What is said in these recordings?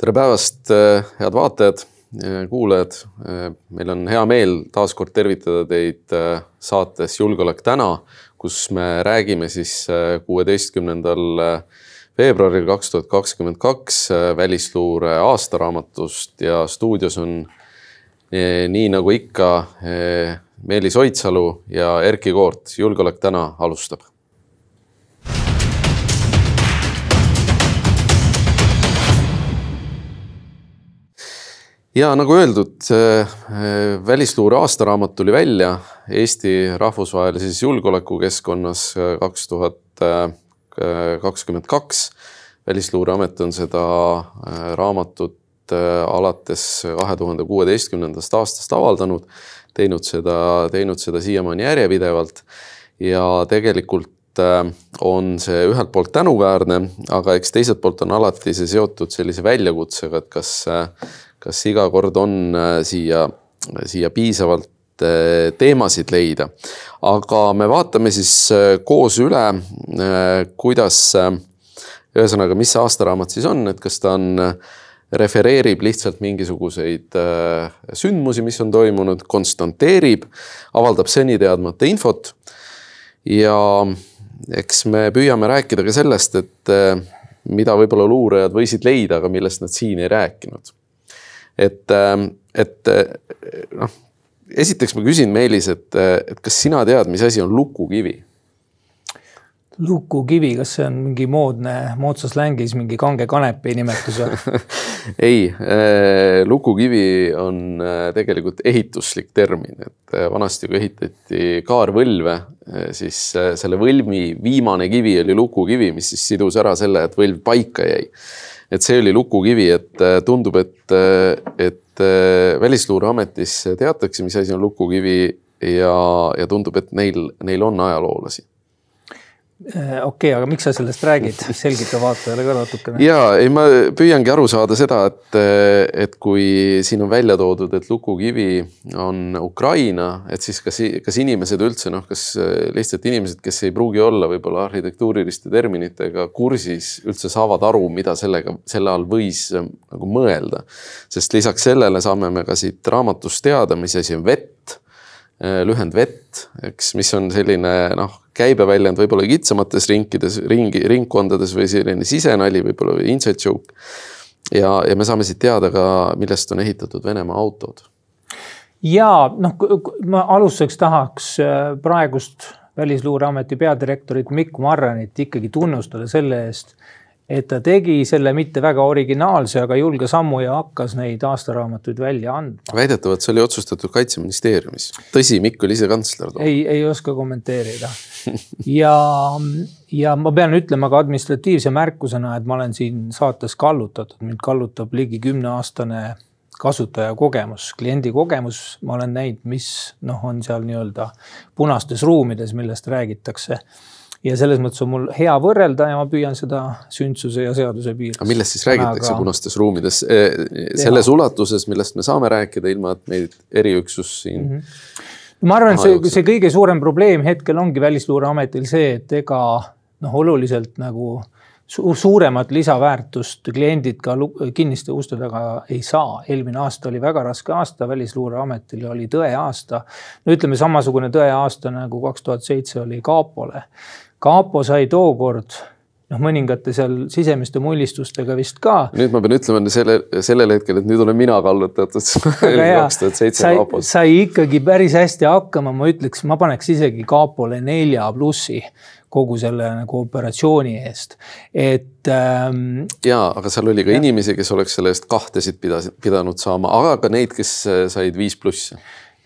tere päevast, head vaatajad, kuulajad. meil on hea meel taas kord tervitada teid saates Julgeolek täna, kus me räägime siis kuueteistkümnendal veebruaril kaks tuhat kakskümmend kaks välisluure aastaraamatust ja stuudios on nii nagu ikka Meelis Oidsalu ja Erkki Koort. julgeolek täna alustab ja nagu öeldud, äh, välisluure aastaraamat tuli välja Eesti rahvusvahelises julgeolekukeskkonnas äh, kaks tuhat kakskümmend kaks. välisluureamet on seda raamatut alates kahe tuhande kuueteistkümnendast aastast avaldanud, teinud seda, teinud seda siiamaani järjepidevalt ja tegelikult on see ühelt poolt tänuväärne, aga eks teiselt poolt on alati see seotud sellise väljakutsega, et kas kas iga kord on äh, siia, siia piisavalt äh, teemasid leida. aga me vaatame siis äh, koos üle, kuidas, ühesõnaga, mis see aastaraamat siis on, et kas ta on, refereerib lihtsalt mingisuguseid sündmusi, mis on toimunud, konstanteerib, avaldab seni teadmata infot. ja eks me püüame rääkida ka sellest, et mida võib-olla luurajad võisid leida, aga millest nad siin ei rääkinud et, ähm, et äh, noh, esiteks ma küsin, Meelis, et, äh, et kas sina tead, mis asi on lukukivi? lukukivi, kas see on mingi moodne, moodsas slängis mingi kange kanepi nimetus või ei, äh, lukukivi on tegelikult ehituslik termin, et vanasti, kui ehitati kaarvõlve, siis selle võlmi viimane kivi oli lukukivi, mis siis sidus ära selle, et võlv paika jäi. Et see oli lukukivi, et äh, tundub, et, äh, et äh, Välisluureametis teatakse, mis asi on lukukivi ja, ja tundub, et neil, neil on ajaloolasi okei okay,, aga miks sa sellest räägid, selgita vaatajale ka natukene. ja ei, ma püüangi aru saada seda, et, et kui siin on välja toodud, et lukukivi on Ukraina, et siis kas, kas inimesed üldse noh, kas lihtsalt inimesed, kes ei pruugi olla võib-olla arhitektuuriliste terminitega kursis, üldse saavad aru, mida sellega, selle all võis nagu mõelda. sest lisaks sellele saame me ka siit raamatust teada, mis asi on vett lühend vett, eks, mis on selline noh, käibeväljend võib-olla kitsamates rinkides, ringi, ringkondades või selline sisenali võib-olla või inside joke. ja, ja me saame siit teada ka, millest on ehitatud Venemaa autod. ja noh, ma alustuseks tahaks äh, praegust Välisluureameti peadirektorit Mikk Marranit ikkagi tunnustada selle eest et ta tegi selle mitte väga originaalse, aga julge sammu ja hakkas neid aastaraamatuid välja andma. väidetavalt see oli otsustatud kaitseministeeriumis. tõsi, Mikk oli ise kantsler. ei, ei oska kommenteerida. ja, ja ma pean ütlema ka administratiivse märkusena, et ma olen siin saates kallutatud, mind kallutab ligi kümneaastane kasutajakogemus, kliendi kogemus, ma olen näinud, mis noh, on seal nii-öelda punastes ruumides, millest räägitakse ja selles mõttes on mul hea võrrelda ja ma püüan seda sündsuse ja seaduse piires. aga millest siis räägitakse aga... punastes ruumides? E, selles ja. ulatuses, millest me saame rääkida, ilma et meid eriüksus siin mm. -hmm. ma arvan, see, see kõige suurem probleem hetkel ongi Välisluureametil see, et ega noh, oluliselt nagu suuremat lisaväärtust kliendid ka kinniste uste taga ei saa. eelmine aasta oli väga raske aasta, Välisluureametil oli tõeaasta. no ütleme samasugune tõeaasta nagu kaks tuhat seitse oli Kapole kapo sai tookord noh, mõningate seal sisemiste mullistustega vist ka. nüüd ma pean ütlema selle, sellel hetkel, et nüüd olen mina kallutatud kaks tuhat seitse kapos. sai ikkagi päris hästi hakkama, ma ütleks, ma paneks isegi kapole nelja plussi kogu selle nagu operatsiooni eest, et ähm,. ja, aga seal oli ka ja. inimesi, kes oleks selle eest kahtesid pidas, pidanud saama, aga ka neid, kes said viis plussi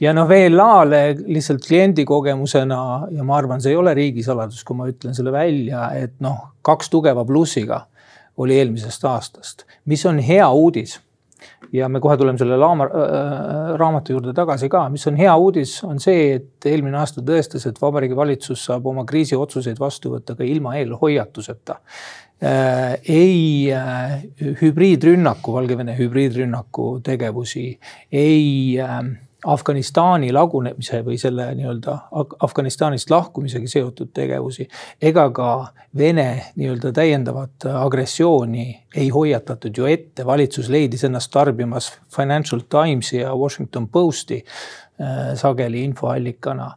ja noh, VLA-le lihtsalt kliendi kogemusena ja ma arvan, see ei ole riigisaladus, kui ma ütlen selle välja, et noh, kaks tugeva plussiga oli eelmisest aastast, mis on hea uudis. ja me kohe tuleme selle laama äh, raamatu juurde tagasi ka, mis on hea uudis, on see, et eelmine aasta tõestas, et Vabariigi Valitsus saab oma kriisiotsuseid vastu võtta ka ilma eelhoiatuseta äh, ei äh, hübriidrünnaku, Valgevene hübriidrünnaku tegevusi, ei äh, Afganistani lagunemise või selle nii-öelda Afganistanist lahkumisega seotud tegevusi ega ka Vene nii-öelda täiendavat agressiooni ei hoiatatud ju ette, valitsus leidis ennast tarbimas Financial Timesi ja Washington Posti äh, sageli infoallikana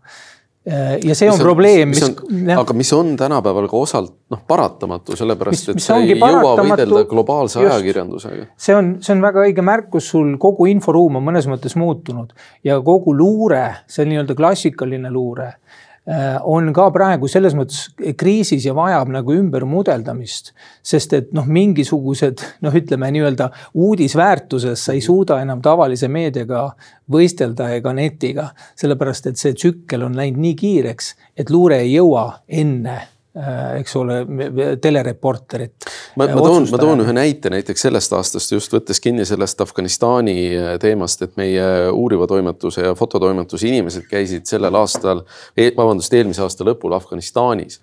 ja see on, on probleem, mis, mis. aga mis on tänapäeval ka osalt noh, paratamatu, sellepärast mis, et see ei jõua võidelda globaalse just, ajakirjandusega. see on, see on väga õige märkus, sul kogu inforuum on mõnes mõttes muutunud ja kogu luure, see nii-öelda klassikaline luure Äh, on ka praegu selles mõttes kriisis ja vajab nagu ümbermudeldamist. sest et noh, mingisugused noh, ütleme nii-öelda uudisväärtuses sa ei suuda enam tavalise meediaga võistelda ega netiga. sellepärast, et see tsükkel on läinud nii kiireks, et luure ei jõua enne Äh, eks ole, telereporterit. ma, ma toon, ma toon ühe näite näiteks sellest aastast just võttes kinni sellest Afganistani äh, teemast, et meie uuriva toimetuse ja fototoimetuse inimesed käisid sellel aastal, e-, vabandust, eelmise aasta lõpul Afganistanis.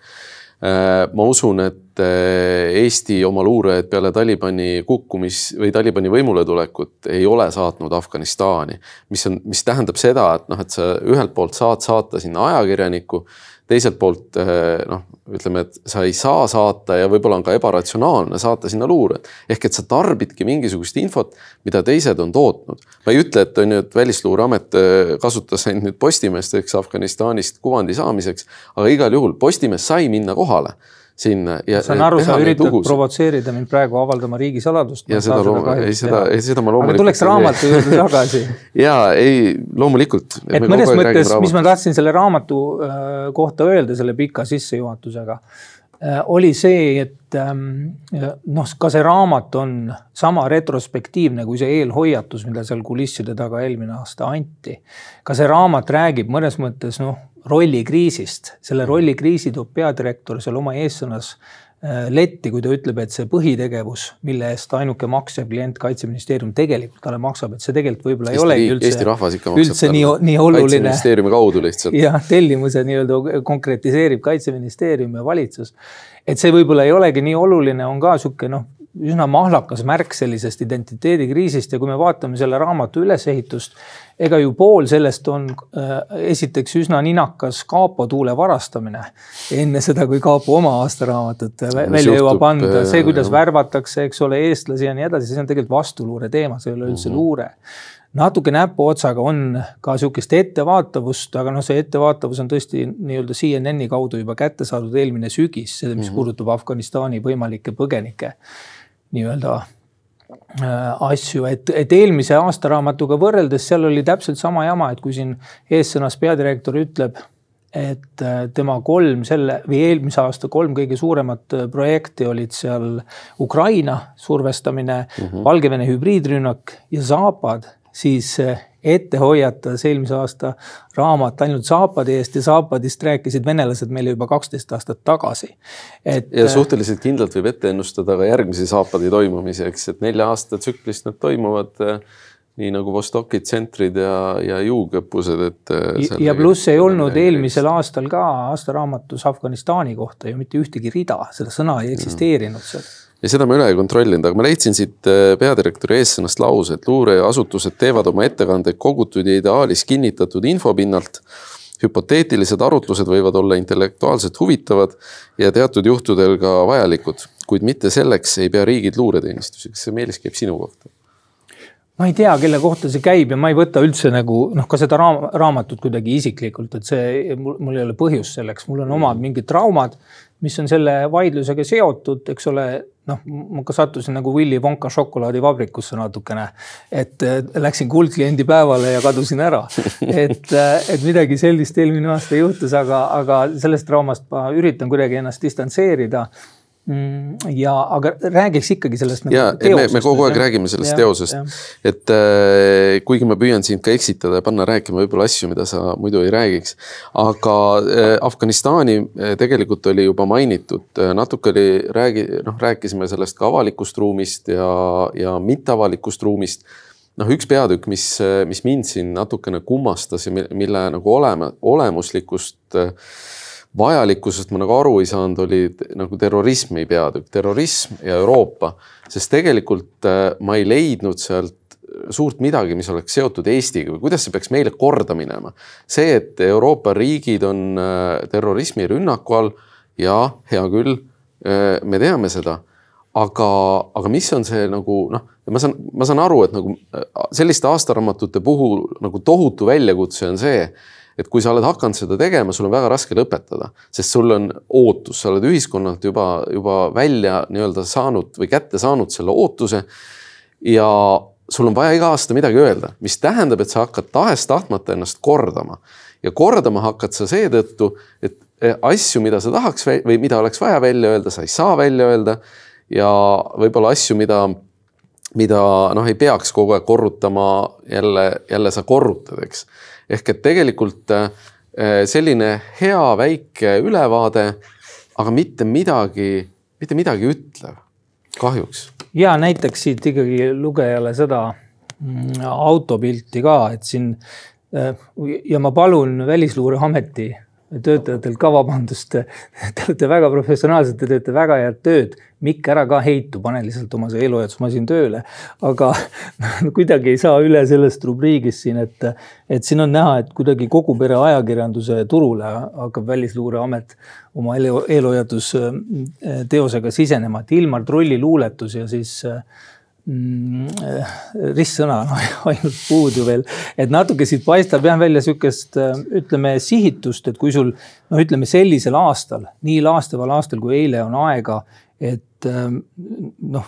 Äh, ma usun, et Eesti oma luurajaid peale Talibani kukkumis või Talibani võimuletulekut ei ole saatnud Afganistani, mis on, mis tähendab seda, et noh, et sa ühelt poolt saad saata sinna ajakirjaniku teiselt poolt eh, noh, ütleme, et sa ei saa saata ja võib-olla on ka ebaratsionaalne saata sinna luure. ehk et sa tarbidki mingisugust infot, mida teised on tootnud. ma ei ütle, et on ju, et Välisluureamet eh, kasutas ainult nüüd Postimeest, eks Afganistanist kuvandi saamiseks, aga igal juhul Postimees sai minna kohale sinna. saan aru, sa üritad provotseerida mind praegu avaldama riigisaladust. ja seda, ei seda, ei seda ma loomulikult. tuleks raamatu juurde tagasi ja ei, loomulikult. et mõnes mõttes, mis ma tahtsin selle raamatu äh, kohta öelda selle pika sissejuhatusega äh, oli see, et ähm, noh, ka see raamat on sama retrospektiivne kui see eelhoiatus, mida seal kulisside taga eelmine aasta anti. ka see raamat räägib mõnes mõttes noh, rollikriisist. selle rollikriisi toob peadirektor seal oma eessõnas äh, letti, kui ta ütleb, et see põhitegevus, mille eest ainuke maksev klient Kaitseministeerium tegelikult talle maksab, et see tegelikult võib-olla ei olegi üldse. Eesti rahvas ikka maksab. üldse nii, nii oluline. kaitseministeeriumi kaudu lihtsalt. jah, tellimuse nii-öelda konkretiseerib Kaitseministeerium ja valitsus. et see võib-olla ei olegi nii oluline, on ka sihuke noh üsna mahlakas märk sellisest identiteedikriisist ja kui me vaatame selle raamatu ülesehitust, ega ju pool sellest on äh, esiteks üsna ninakas Kaapo tuule varastamine. enne seda, kui Kaapo oma aastaraamatut välja jõuab anda, see, kuidas värvatakse, eks ole, eestlasi ja nii edasi, see on tegelikult vastuluure teema, see ei ole üldse mm -hmm. luure natuke näpuotsaga on ka sihukest ettevaatavust, aga noh, see ettevaatavus on tõesti nii-öelda CNN-i kaudu juba kätte saadud eelmine sügis, mis mm -hmm. puudutab Afganistani võimalikke põgenikke nii-öelda äh, asju, et, et eelmise aastaraamatuga võrreldes seal oli täpselt sama jama, et kui siin eessõnas peadirektor ütleb, et äh, tema kolm selle või eelmise aasta kolm kõige suuremat äh, projekti olid seal Ukraina survestamine mm, -hmm. Valgevene hübriidrünnak ja Zapad, siis ette hoiatas eelmise aasta raamat ainult Zaapadi eest ja Zaapadist rääkisid venelased meile juba kaksteist aastat tagasi. et. ja suhteliselt kindlalt võib ette ennustada ka järgmisi Zaapadi toimumisi, eks, et nelja aasta tsüklist nad toimuvad eh, nii nagu Vostoki tsentrid ja, ja juugõppused, et. Ja pluss ei olnud eelmisel aastal ka aastaraamatus Afganistani kohta ju mitte ühtegi rida, seda sõna ei eksisteerinud seal ja seda ma üle ei kontrollinud, aga ma leidsin siit äh, peadirektori eessõnast lause, et luureasutused teevad oma ettekandeid kogutud ja ideaalis kinnitatud info pinnalt. hüpoteetilised arutlused võivad olla intellektuaalselt huvitavad ja teatud juhtudel ka vajalikud, kuid mitte selleks ei pea riigid luureteenistusi. kas see Meelis käib sinu kohta? ma ei tea, kelle kohta see käib ja ma ei võta üldse nagu noh, ka seda raam, raamatut kuidagi isiklikult, et see, mul ei ole põhjust selleks, mul on omad mingid traumad, mis on selle vaidlusega seotud, eks ole noh, ma ka sattusin nagu Willy Wonka šokolaadivabrikusse natukene. et läksin kuldkliendi päevale ja kadusin ära. et, et midagi sellist eelmine aasta juhtus, aga, aga sellest draamast ma üritan kuidagi ennast distantseerida ja, aga räägiks ikkagi sellest nagu. ja, me, me kogu aeg räägime sellest ja, teosest, et äh, kuigi ma püüan sind ka eksitada ja panna rääkima võib-olla asju, mida sa muidu ei räägiks. aga äh, Afganistani äh, tegelikult oli juba mainitud äh,, natuke oli räägi, noh, rääkisime sellest ka avalikust ruumist ja, ja mitteavalikust ruumist noh, üks peatükk, mis, mis mind siin natukene kummastas ja mille nagu oleme, olemuslikust äh, vajalikkusest ma nagu aru ei saanud, oli nagu terrorismi peatükk, terrorism ja Euroopa, sest tegelikult äh, ma ei leidnud sealt suurt midagi, mis oleks seotud Eestiga või kuidas see peaks meile korda minema. see, et Euroopa riigid on terrorismirünnaku all ja hea küll, me teame seda, aga, aga mis on see nagu noh, ma saan, ma saan aru, et nagu selliste aastaraamatute puhul nagu tohutu väljakutse on see et kui sa oled hakanud seda tegema, sul on väga raske lõpetada, sest sul on ootus, sa oled ühiskonnalt juba, juba välja nii-öelda saanud või kätte saanud selle ootuse. ja sul on vaja iga aasta midagi öelda, mis tähendab, et sa hakkad tahes-tahtmata ennast kordama ja kordama hakkad sa seetõttu, et eh, asju, mida sa tahaks või mida oleks vaja välja öelda, sa ei saa välja öelda. ja võib-olla asju, mida, mida noh, ei peaks kogu aeg korrutama, jälle, jälle sa korrutad, eks ehk et tegelikult äh, selline hea väike ülevaade, aga mitte midagi, mitte midagi ütlev, kahjuks. ja näiteks siit ikkagi lugejale seda mm, autopilti ka, et siin äh, ja ma palun Välisluureameti töötajatel ka vabandust. Te olete väga professionaalsed, te teete väga head tööd. Mikk, ära ka heitu, pane lihtsalt oma see eluajatusmasin tööle. aga kuidagi ei saa üle sellest rubriigist siin, et, et siin on näha, et kuidagi kogu pere ajakirjanduse turule hakkab Välisluureamet oma eelhoiatusteosega sisenema, et Ilmar Trulli luuletus ja siis äh, ristsõna no, ainult puudu veel, et natuke siit paistab jah välja sihukest eh, ütleme sihitust, et kui sul noh, ütleme sellisel aastal, nii laastaval aastal kui eile on aega, et Ähm, noh,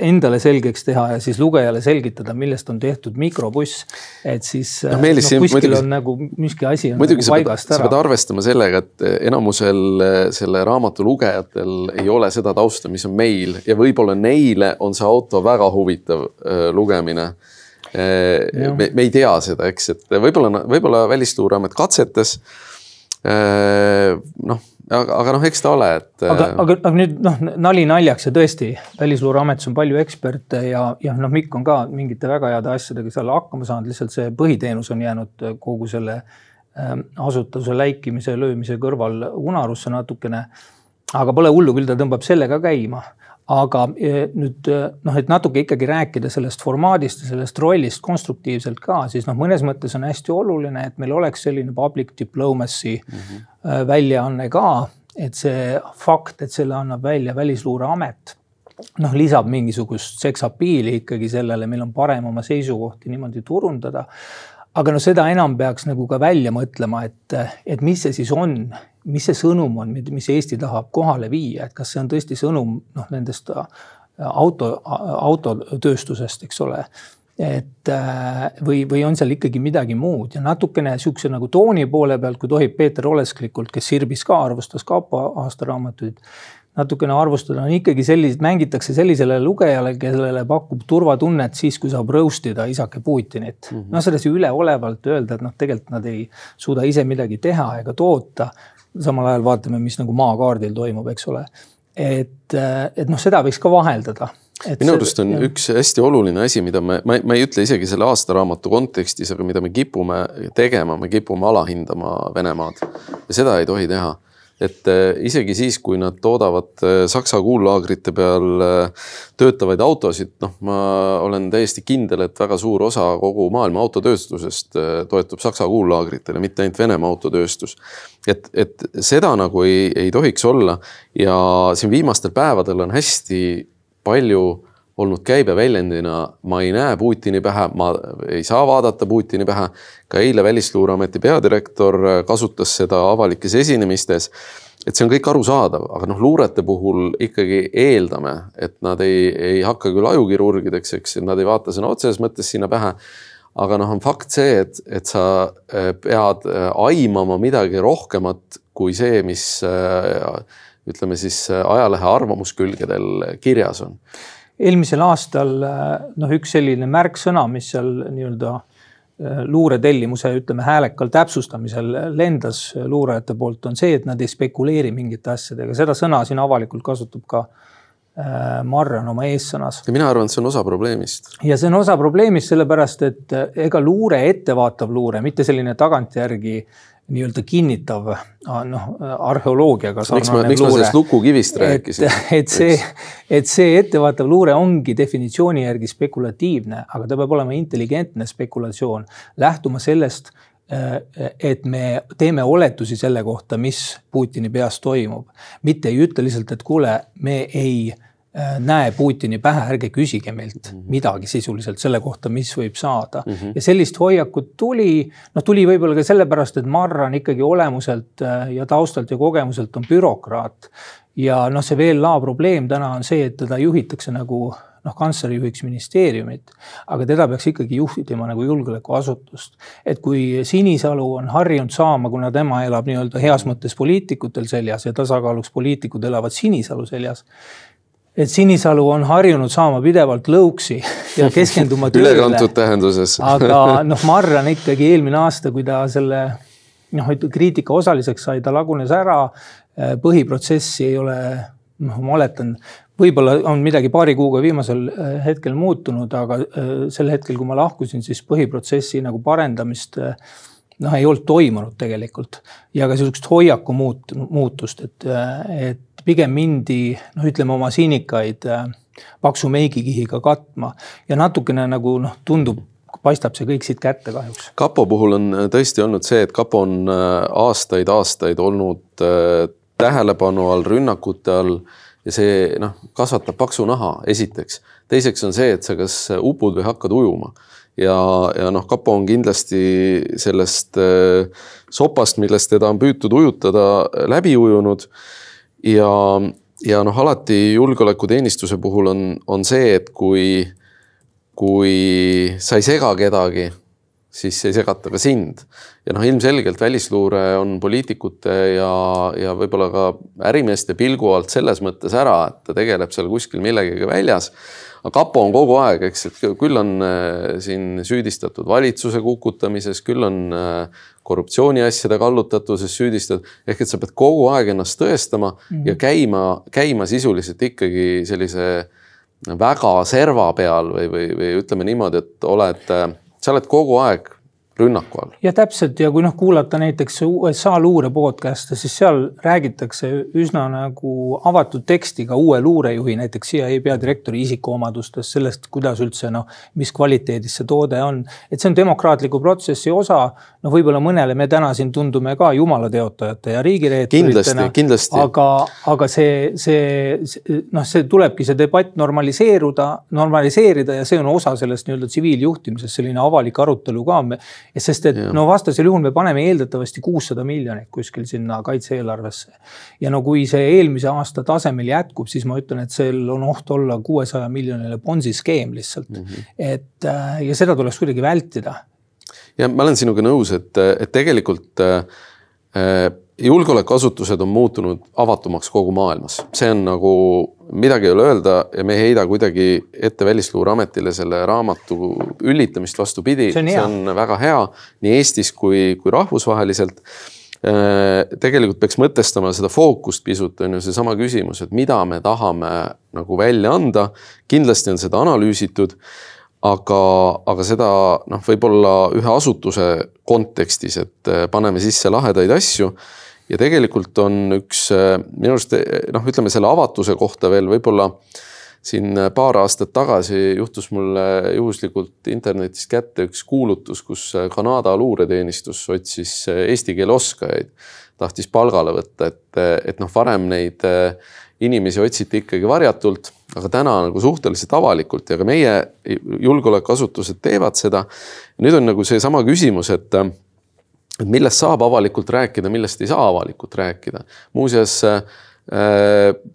endale selgeks teha ja siis lugejale selgitada, millest on tehtud mikrobuss. et siis no, no, kuskil muidugi, on nagu miski asi on muidugi nagu paigast pead, ära. sa pead arvestama sellega, et enamusel äh, selle raamatu lugejatel ei ole seda tausta, mis on meil ja võib-olla neile on see auto väga huvitav äh, lugemine äh, me, me ei tea seda, eks, et võib-olla, võib-olla Välisluureamet katsetas äh,. noh aga, aga noh, eks ta ole, et. aga, äh, aga, aga nüüd noh, nali naljaks ja tõesti Välisluureametis on palju eksperte ja, ja noh, Mikk on ka mingite väga heade asjadega seal hakkama saanud, lihtsalt see põhiteenus on jäänud kogu selle äh, asutuse läikimise, löömise kõrval unarusse natukene. aga pole hullu, küll ta tõmbab selle ka käima aga e, nüüd e, noh, et natuke ikkagi rääkida sellest formaadist ja sellest rollist konstruktiivselt ka, siis noh, mõnes mõttes on hästi oluline, et meil oleks selline public diplomacy mm -hmm. väljaanne ka, et see fakt, et selle annab välja Välisluureamet noh, lisab mingisugust seksapiili ikkagi sellele, meil on parem oma seisukohti niimoodi turundada aga no seda enam peaks nagu ka välja mõtlema, et, et mis see siis on, mis see sõnum on, mis Eesti tahab kohale viia, et kas see on tõesti sõnum noh, nendest äh, auto, autotööstusest, eks ole. et äh, või, või on seal ikkagi midagi muud ja natukene sihukese nagu tooni poole pealt, kui tohib Peeter Olesklikult, kes Sirbis ka arvustas Kapo aastaraamatuid natukene arvustada, on ikkagi sellised, mängitakse sellisele lugejale, kellele pakub turvatunnet siis, kui saab roast ida isake Putinit mm -hmm.. noh, sedasi üleolevalt öelda, et noh, tegelikult nad ei suuda ise midagi teha ega toota. Samal ajal vaatame, mis nagu maakaardil toimub, eks ole. et, et noh, seda võiks ka vaheldada minu arust on jah. üks hästi oluline asi, mida me, ma, ma ei ütle isegi selle aastaraamatu kontekstis, aga mida me kipume tegema, me kipume alahindama Venemaad ja seda ei tohi teha et äh, isegi siis, kui nad toodavad äh, Saksa kuullaagrite peal äh, töötavaid autosid, noh, ma olen täiesti kindel, et väga suur osa kogu maailma autotööstusest toetub Saksa kuullaagritele, mitte ainult Venemaa autotööstus. et, et seda nagu ei, ei tohiks olla ja siin viimastel päevadel on hästi palju olnud käibeväljendina, ma ei näe Putini pähe, ma ei saa vaadata Putini pähe. ka eile Välisluureameti peadirektor kasutas seda avalikes esinemistes. et see on kõik arusaadav, aga noh, luurete puhul ikkagi eeldame, et nad ei, ei hakka küll ajukirurgideks, eks, et nad ei vaata sõna otseses mõttes sinna pähe aga noh, on fakt see, et, et sa äh, pead äh, aimama midagi rohkemat kui see, mis äh, ütleme siis ajalehe arvamuskülgedel kirjas on eelmisel aastal noh, üks selline märksõna, mis seal nii-öelda äh, luuretellimuse, ütleme häälekal täpsustamisel lendas luurajate poolt, on see, et nad ei spekuleeri mingite asjadega, seda sõna siin avalikult kasutab ka äh, Marran oma eessõnas. mina arvan, et see on osa probleemist. ja see on osa probleemist, sellepärast et äh, ega luure, ettevaatav luure, mitte selline tagantjärgi nii-öelda kinnitav noh, arheoloogiaga. miks ma, miks luure. ma sellest lukukivist rääkisin? et see, et see ettevaatav luure ongi definitsiooni järgi spekulatiivne, aga ta peab olema intelligentne spekulatsioon, lähtuma sellest, et me teeme oletusi selle kohta, mis Putini peas toimub, mitte ei ütle lihtsalt, et kuule, me ei Äh, näe Putini pähe, ärge küsige meilt mm -hmm. midagi sisuliselt selle kohta, mis võib saada mm. -hmm. ja sellist hoiakut tuli, noh, tuli võib-olla ka sellepärast, et Marran ikkagi olemuselt äh, ja taustalt ja kogemuselt on bürokraat. ja noh, see VLA probleem täna on see, et teda juhitakse nagu noh, kantsleri juhiks ministeeriumit, aga teda peaks ikkagi juhtima nagu julgeolekuasutust. et kui Sinisalu on harjunud saama, kuna tema elab nii-öelda heas mõttes poliitikutel seljas ja tasakaaluks poliitikud elavad Sinisalu seljas et Sinisalu on harjunud saama pidevalt lõuksi ja keskenduma tööle. Ülekantud tähenduses. Aga noh, Marran ikkagi eelmine aasta, kui ta selle noh, kriitika osaliseks sai, ta lagunes ära. põhiprotsessi ei ole, noh, ma oletan, võib-olla on midagi paari kuuga viimasel äh, hetkel muutunud, aga äh, sel hetkel, kui ma lahkusin, siis põhiprotsessi nagu parendamist äh, noh, ei olnud toimunud tegelikult. Ja ka sihukest hoiaku muut-, muutust, et, et pigem mindi noh, ütleme oma siinikaid äh, paksu meigikihiga katma ja natukene nagu noh, tundub paistab see kõik siit kätte kahjuks. kapo puhul on äh, tõesti olnud see, et kapo on aastaid-aastaid äh, olnud tähelepanu all, rünnakute all ja see noh, kasvatab paksu naha, esiteks. teiseks on see, et sa kas upud või hakkad ujuma ja, ja noh, kapo on kindlasti sellest sopast, millest teda on püütud ujutada, läbi ujunud ja, ja noh, alati julgeolekuteenistuse puhul on, on see, et kui, kui sa ei sega kedagi, siis ei segata ka sind. ja noh, ilmselgelt välisluure on poliitikute ja, ja võib-olla ka ärimeeste pilgu alt selles mõttes ära, et ta tegeleb seal kuskil millegagi väljas aga kapo on kogu aeg, eks, et küll on äh, siin süüdistatud valitsuse kukutamises, küll on äh, korruptsiooniasjade kallutatuses süüdistatud, ehk et sa pead kogu aeg ennast tõestama mm -hmm. ja käima, käima sisuliselt ikkagi sellise väga serva peal või, või, või ütleme niimoodi, et oled, sa oled kogu aeg rünnaku all. ja täpselt ja kui noh, kuulata näiteks USA luure podcast'e, siis seal räägitakse üsna nagu avatud tekstiga uue luurejuhi, näiteks CIA peadirektori isikuomadustest, sellest, kuidas üldse noh, mis kvaliteedis see toode on. et see on demokraatliku protsessi osa. noh, võib-olla mõnele me täna siin tundume ka jumalateotajate ja riigireeturitena. aga, aga see, see, see noh, see tulebki see debatt normaliseeruda, normaliseerida ja see on osa sellest nii-öelda tsiviiljuhtimisest, selline avalik arutelu ka sest et ja. no vastasel juhul me paneme eeldatavasti kuussada miljonit kuskil sinna kaitse-eelarvesse. ja no kui see eelmise aasta tasemel jätkub, siis ma ütlen, et seal on oht olla kuuesaja miljoniline Bonsi skeem lihtsalt mm. -hmm. et äh, ja seda tuleks kuidagi vältida. ja ma olen sinuga nõus, et, et tegelikult äh, julgeolekuasutused on muutunud avatumaks kogu maailmas, see on nagu, midagi ei ole öelda ja me ei heida kuidagi ette Välisluureametile selle raamatu üllitamist, vastupidi, see on väga hea nii Eestis kui, kui rahvusvaheliselt äh, tegelikult peaks mõtestama seda fookust pisut, on ju seesama küsimus, et mida me tahame nagu välja anda. kindlasti on seda analüüsitud aga, aga seda noh, võib-olla ühe asutuse kontekstis, et äh, paneme sisse lahedaid asju. Ja tegelikult on üks äh, minu arust noh, ütleme selle avatuse kohta veel võib-olla siin paar aastat tagasi juhtus mulle juhuslikult internetist kätte üks kuulutus, kus Kanada luureteenistus otsis eesti keele oskajaid, tahtis palgale võtta, et, et noh, varem neid inimesi otsiti ikkagi varjatult aga täna nagu suhteliselt avalikult ja ka meie julgeolekuasutused teevad seda. nüüd on nagu seesama küsimus, et, et millest saab avalikult rääkida, millest ei saa avalikult rääkida. muuseas äh,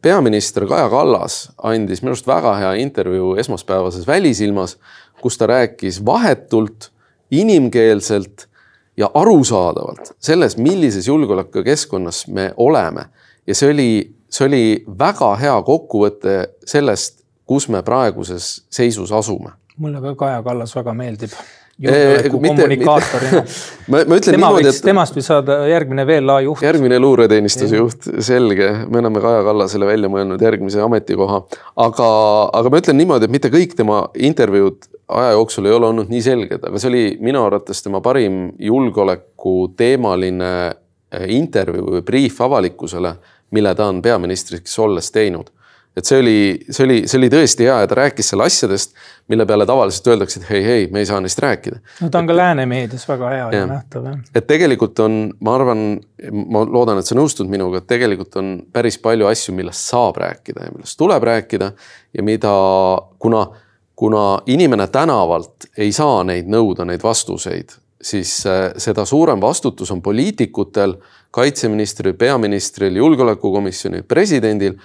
peaminister Kaja Kallas andis minu arust väga hea intervjuu esmaspäevases Välisilmas, kus ta rääkis vahetult, inimkeelselt ja arusaadavalt selles, millises julgeolekukeskkonnas me oleme. ja see oli see oli väga hea kokkuvõte sellest, kus me praeguses seisus asume. mulle ka Kaja Kallas väga meeldib kommunikaatorina. ma, ma ütlen Tema niimoodi, et. temast võiks saada järgmine VLA juht. järgmine luureteenistuse juht, selge, me oleme Kaja Kallasele välja mõelnud järgmise ametikoha. aga, aga ma ütlen niimoodi, et mitte kõik tema intervjuud aja jooksul ei ole olnud nii selged, aga see oli minu arvates tema parim julgeolekuteemaline äh, intervjuu või briif avalikkusele, mille ta on peaministriks olles teinud et see oli, see oli, see oli tõesti hea ja ta rääkis seal asjadest, mille peale tavaliselt öeldakse, et hei, hei, me ei saa neist rääkida. no ta on ka lääne meedias väga hea ja, ja nähtav jah. et tegelikult on, ma arvan, ma loodan, et sa nõustud minuga, et tegelikult on päris palju asju, millest saab rääkida ja millest tuleb rääkida ja mida, kuna, kuna inimene tänavalt ei saa neid nõuda, neid vastuseid, siis äh, seda suurem vastutus on poliitikutel, kaitseministril, peaministril, julgeolekukomisjonil, presidendil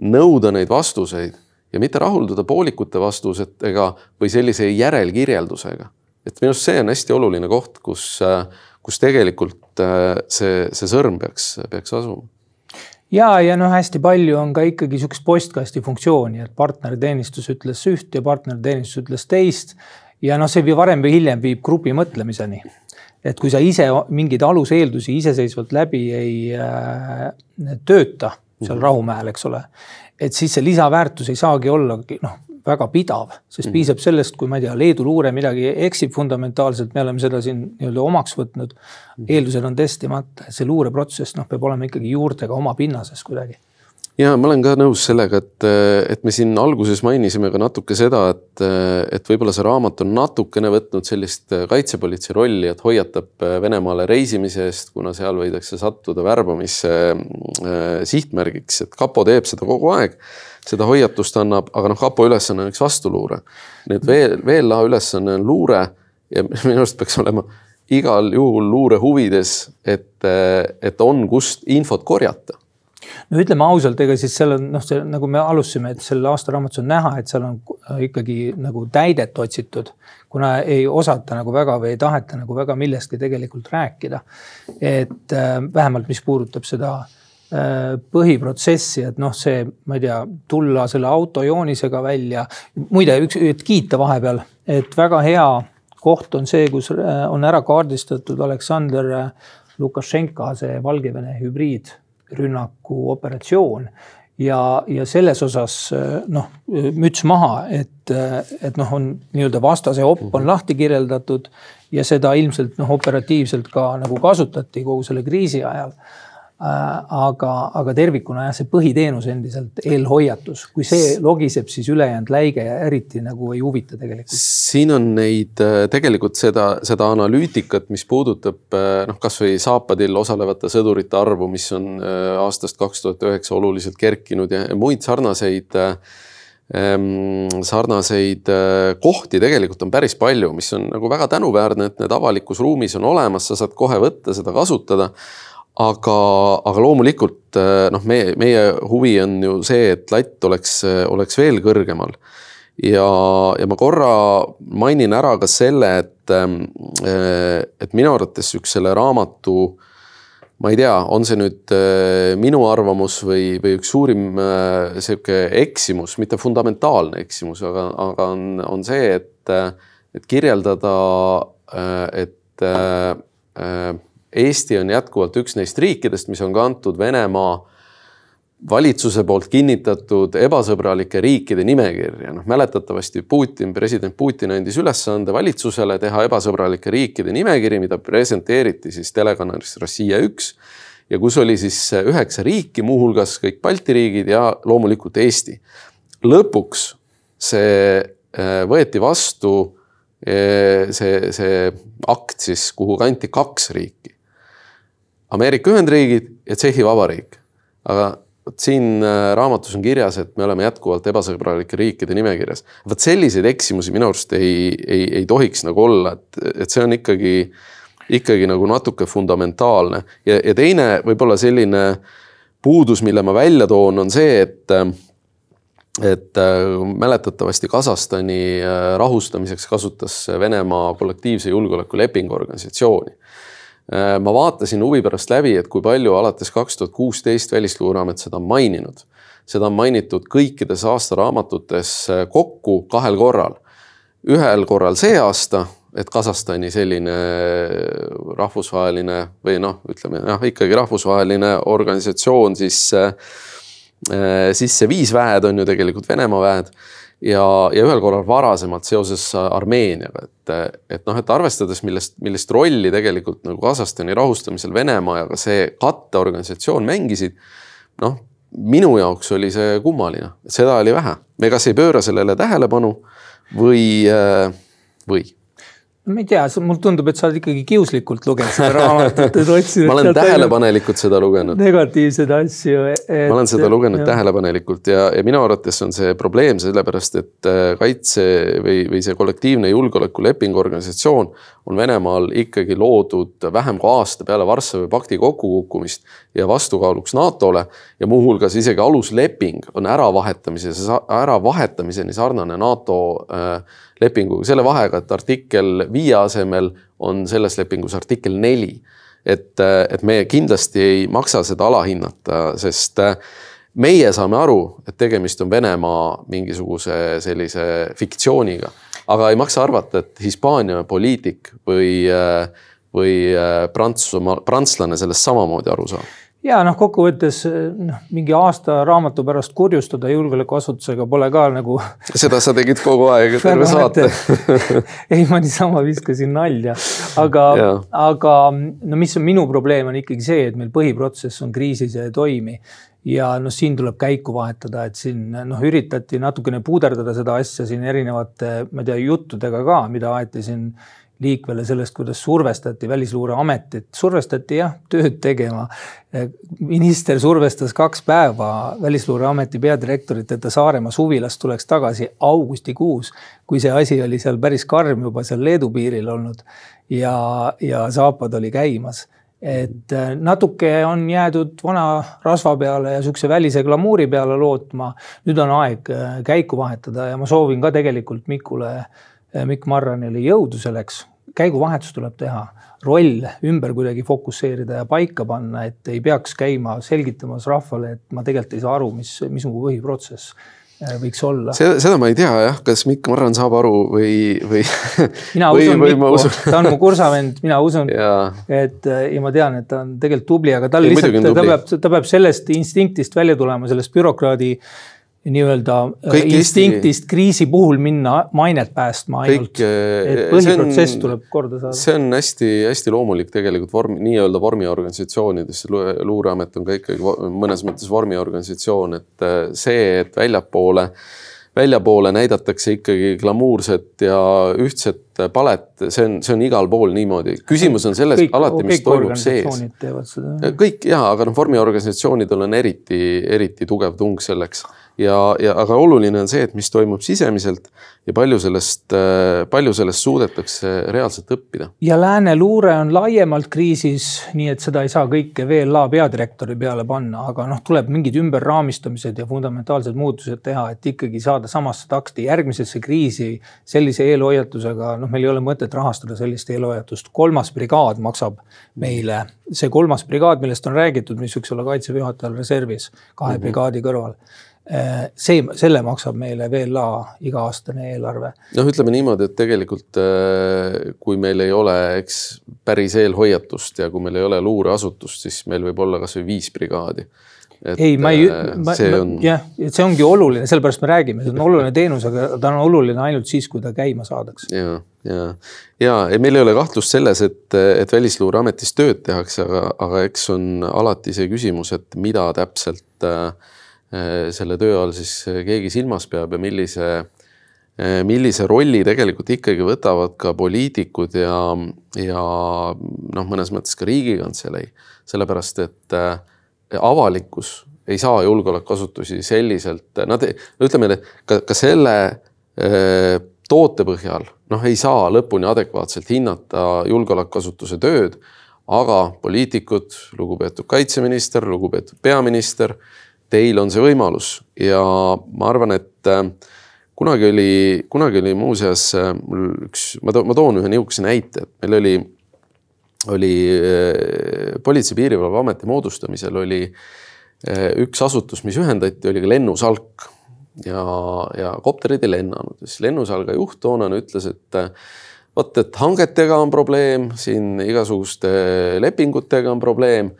nõuda neid vastuseid ja mitte rahulduda poolikute vastusetega või sellise järelkirjeldusega. et minu arust see on hästi oluline koht, kus, kus tegelikult see, see sõrm peaks, peaks asuma ja, ja noh, hästi palju on ka ikkagi sihukest postkasti funktsiooni, et partneriteenistus ütles üht ja partneriteenistus ütles teist. ja noh, see varem või hiljem viib grupi mõtlemiseni. et kui sa ise mingeid aluseeldusi iseseisvalt läbi ei äh, tööta seal mhm. Rahumäel, eks ole. et siis see lisaväärtus ei saagi olla noh, väga pidav, sest mm. piisab sellest, kui ma ei tea, Leedu luure midagi eksib fundamentaalselt, me oleme seda siin nii-öelda omaks võtnud mm.. eeldused on testimata, see luureprotsess noh, peab olema ikkagi juurtega oma pinnases kuidagi ja ma olen ka nõus sellega, et, et me siin alguses mainisime ka natuke seda, et, et võib-olla see raamat on natukene võtnud sellist kaitsepolitsei rolli, et hoiatab Venemaale reisimise eest, kuna seal võidakse sattuda värbamise äh, sihtmärgiks, et kapo teeb seda kogu aeg. seda hoiatust annab, aga noh, kapo ülesanne on üks vastuluure. nüüd veel, VLA ülesanne on luure ja minu arust peaks olema igal juhul luure huvides, et, et on, kust infot korjata no ütleme ausalt, ega siis seal on noh, see nagu me alustasime, et selle aastaraamatus on näha, et seal on ikkagi nagu täidet otsitud, kuna ei osata nagu väga või ei taheta nagu väga millestki tegelikult rääkida. et äh, vähemalt, mis puudutab seda äh, põhiprotsessi, et noh, see, ma ei tea, tulla selle autojoonisega välja. muide, üks, et kiita vahepeal, et väga hea koht on see, kus äh, on ära kaardistatud Aleksandr Lukašenka see Valgevene hübriid rünnaku operatsioon. Ja, ja selles osas noh, müts maha, et, et noh, on nii-öelda vastase opp on lahti kirjeldatud ja seda ilmselt noh, operatiivselt ka nagu kasutati kogu selle kriisi ajal aga, aga tervikuna jah, see põhiteenus endiselt eelhoiatus, kui see logiseb, siis ülejäänud läige eriti nagu ei huvita tegelikult. siin on neid äh, tegelikult seda, seda analüütikat, mis puudutab äh, noh, kasvõi Saapadil osalevate sõdurite arvu, mis on aastast kaks tuhat üheksa oluliselt kerkinud ja muid sarnaseid sarnaseid kohti tegelikult on päris palju, mis on nagu väga tänuväärne, et need avalikus ruumis on olemas, sa saad kohe võtta seda kasutada aga, aga loomulikult eh, noh, meie, meie huvi on ju see, et latt oleks, oleks veel kõrgemal. ja, ja ma korra mainin ära ka selle, et, eh, et minu arvates üks selle raamatu, ma ei tea, on see nüüd eh, minu arvamus või, või üks suurim sihuke eksimus, mitte fundamentaalne eksimus, aga, aga on, on see, et, et kirjeldada, et Eesti on jätkuvalt üks neist riikidest, mis on kantud Venemaa valitsuse poolt kinnitatud ebasõbralike riikide nimekirja. noh, mäletatavasti Putin, president Putin andis ülesande valitsusele teha ebasõbralike riikide nimekiri, mida presenteeriti siis telekanalis Rossija üks ja kus oli siis üheksa riiki, muuhulgas kõik Balti riigid ja loomulikult Eesti. lõpuks see äh, võeti vastu äh, see, see akt siis, kuhu kanti kaks riiki. Ameerika Ühendriigid ja Tšehhi Vabariik. aga vot siin äh, raamatus on kirjas, et me oleme jätkuvalt ebasõbralike riikide nimekirjas. vot selliseid eksimusi minu arust ei, ei, ei tohiks nagu olla, et, et see on ikkagi, ikkagi nagu natuke fundamentaalne ja, ja teine võib-olla selline puudus, mille ma välja toon, on see, et et äh, mäletatavasti Kasahstani äh, rahustamiseks kasutas Venemaa kollektiivse julgeolekulepingu organisatsiooni Äh, ma vaatasin huvi pärast läbi, et kui palju alates kaks tuhat kuusteist Välisluureamet seda on maininud. seda on mainitud kõikides aastaraamatutes äh, kokku kahel korral. ühel korral see aasta, et Kasahstani selline äh, rahvusvaheline või noh, ütleme jah, ikkagi rahvusvaheline organisatsioon siis sisse viis väed on ju tegelikult Venemaa väed ja, ja ühel korral varasemalt seoses Armeeniaga, et, et noh, et arvestades, millest, millist rolli tegelikult nagu Kasahstani rahustamisel Venemaa ja ka see katteorganisatsioon mängisid, noh, minu jaoks oli see kummaline, seda oli vähe. me kas ei pööra sellele tähelepanu või, või ma ei tea, mulle tundub, et sa oled ikkagi kiuslikult lugenud seda raamatut, et otsinud. ma olen tähelepanelikult seda lugenud. negatiivseid asju et.... ma olen seda lugenud ja. tähelepanelikult ja, ja minu arvates on see probleem sellepärast, et äh, kaitse või, või see kollektiivne julgeolekulepingu organisatsioon on Venemaal ikkagi loodud vähem kui aasta peale Varssavi pakti kokkukukkumist ja vastukaaluks NATO-le ja muuhulgas isegi alusleping on äravahetamises, äravahetamiseni sarnane NATO äh, lepinguga, selle vahega, et artikkel viie asemel on selles lepingus artikkel neli. et, et me kindlasti ei maksa seda alahinnata, sest meie saame aru, et tegemist on Venemaa mingisuguse sellise fiktsiooniga, aga ei maksa arvata, et Hispaania poliitik või, või Prantsusmaa, prantslane sellest samamoodi aru saab ja noh, kokkuvõttes noh, mingi aasta raamatu pärast kurjustada julgeolekuasutusega pole ka nagu. seda sa tegid kogu aeg, terve saate. ei, ma niisama viskasin nalja, aga, aga no mis on minu probleem, on ikkagi see, et meil põhiprotsess on kriisis ja ei toimi. Ja noh, siin tuleb käiku vahetada, et siin noh, üritati natukene puuderdada seda asja siin erinevate, ma ei tea, juttudega ka, mida aeti siin liikvele sellest, kuidas survestati Välisluureametit, survestati jah, tööd tegema. minister survestas kaks päeva Välisluureameti peadirektorit, et ta Saaremaa suvilast tuleks tagasi augustikuus, kui see asi oli seal päris karm juba seal Leedu piiril olnud ja, ja saapad oli käimas et natuke on jäädud vana rasva peale ja sihukese välise glamuuri peale lootma. nüüd on aeg äh, käiku vahetada ja ma soovin ka tegelikult Mikule, äh, Mikk Marranile jõudu selleks käiguvahetus tuleb teha, roll ümber kuidagi fokusseerida ja paika panna, et ei peaks käima selgitamas rahvale, et ma tegelikult ei saa aru, mis, mis mu põhiprotsess äh, võiks olla. seda ma ei tea jah, kas Mikk Marran saab aru või, või. mina või, usun Mikku, ta on mu kursavend, mina usun, et äh, ja ma tean, et ta on tegelikult tubli, aga tal ei, lihtsalt, ta peab, ta peab sellest instinktist välja tulema, sellest bürokraadi nii-öelda äh, instinktist Eesti... kriisi puhul minna mainet päästma ainult. et äh, põhiprotsess tuleb korda saada. see on hästi-hästi loomulik tegelikult vorm, nii-öelda vormiorganisatsioonides, luureamet on ka ikkagi mõnes mõttes vormiorganisatsioon, et äh, see, et väljapoole, väljapoole näidatakse ikkagi glamuurset ja ühtset palet, see on, see on igal pool niimoodi. küsimus on selles kõik, alati, mis toimub sees. kõik ja, aga noh, vormiorganisatsioonidel on eriti, eriti tugev tung selleks ja, ja aga oluline on see, et mis toimub sisemiselt ja palju sellest, äh, palju sellest suudetakse reaalselt õppida. ja lääne luure on laiemalt kriisis, nii et seda ei saa kõike VLA peadirektori peale panna, aga noh, tuleb mingid ümberraamistamised ja fundamentaalsed muutused teha, et ikkagi saada samasse takti järgmisesse kriisi sellise eelhoiatusega, noh, meil ei ole mõtet rahastada sellist eelhoiatust. kolmas brigaad maksab meile, see kolmas brigaad, millest on räägitud, mis võiks olla kaitseväe juhatajal reservis kahe mm -hmm. brigaadi kõrval see, selle maksab meile VLA iga-aastane eelarve. noh, ütleme niimoodi, et tegelikult äh, kui meil ei ole, eks päris eelhoiatust ja kui meil ei ole luureasutust, siis meil võib olla kasvõi viis brigaadi. Ei, ma ei, äh, on... jah, et see ongi oluline, sellepärast me räägime, see on oluline teenus, aga ta on oluline ainult siis, kui ta käima saadakse. ja, ja, ja ei, meil ei ole kahtlust selles, et, et Välisluureametis tööd tehakse, aga, aga eks on alati see küsimus, et mida täpselt äh, Äh, selle töö all siis äh, keegi silmas peab ja millise, äh, millise rolli tegelikult ikkagi võtavad ka poliitikud ja, ja noh, mõnes mõttes ka Riigikantselei, sellepärast et avalikkus ei saa julgeolekuasutusi selliselt, nad, ütleme, ka, ka selle toote põhjal noh, ei saa lõpuni adekvaatselt hinnata julgeolekuasutuse tööd, aga poliitikud, lugupeetud kaitseminister, lugupeetud peaminister teil on see võimalus. Ja ma arvan, et äh, kunagi oli, kunagi oli muuseas äh, mul üks, ma toon, ma toon ühe nihukese näite, et meil oli, oli äh, Politsei- ja Piirivalveameti moodustamisel oli üks asutus, mis ühendati, oli ka lennusalk. Ja, ja kopterid ei lennanud, siis lennusalga juht toonane ütles, et vot, et hangetega on probleem, siin igasuguste lepingutega on probleem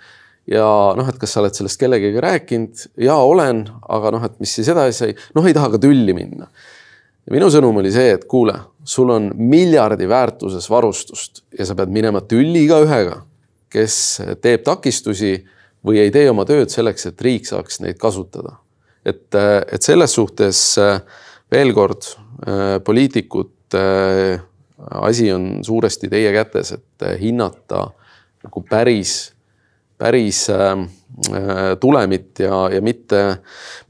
ja noh, et kas sa oled sellest kellegagi rääkinud? ja olen, aga noh, et mis siis edasi sai, noh, ei taha ka tülli minna. minu sõnum oli see, et kuule, sul on miljardi väärtuses varustust ja sa pead minema tülli igaühega, kes teeb takistusi või ei tee oma tööd selleks, et riik saaks neid kasutada. et, et selles suhtes veel kord poliitikute asi on suuresti teie kätes, et hinnata nagu päris, päris äh, tulemit ja, ja mitte,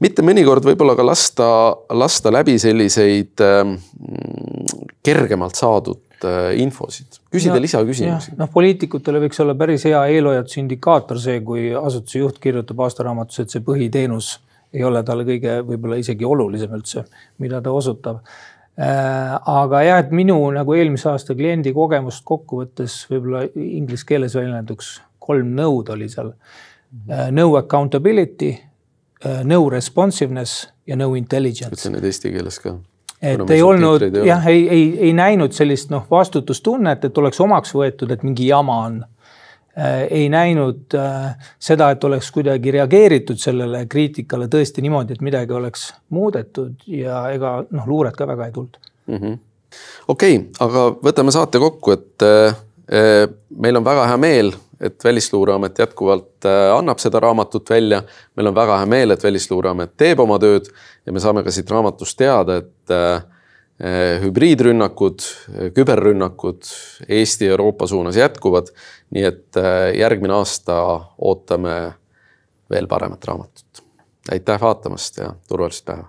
mitte mõnikord võib-olla ka lasta, lasta läbi selliseid äh, kergemalt saadud äh, infosid, küsida ja, lisaküsimusi. noh, poliitikutele võiks olla päris hea eelhoiatuse indikaator see, kui asutuse juht kirjutab aastaraamatus, et see põhiteenus ei ole talle kõige võib-olla isegi olulisem üldse, mida ta osutab. Äh, aga jah, et minu nagu eelmise aasta kliendi kogemust kokkuvõttes võib-olla inglise keeles väljenduks kolm nõud oli seal. Äh, no accountability, äh, no responsiveness ja no intelligence. ütle need eesti keeles ka. et ei olnud jah, ei, ei, ei näinud sellist noh, vastutustunnet, et oleks omaks võetud, et mingi jama on Äh, ei näinud seda, et oleks kuidagi reageeritud sellele kriitikale tõesti niimoodi, et midagi oleks muudetud ja ega noh, luuret ka väga ei tulnud mm -hmm.. okei okay,, aga võtame saate kokku, et äh, meil on väga hea meel, et Välisluureamet jätkuvalt annab seda raamatut välja. meil on väga hea meel, et Välisluureamet teeb oma tööd ja me saame ka siit raamatust teada, et Eh, hübriidrünnakud, eh, küberrünnakud Eesti ja Euroopa suunas jätkuvad. nii et järgmine aasta ootame veel paremat raamatut. aitäh vaatamast ja turvalist päeva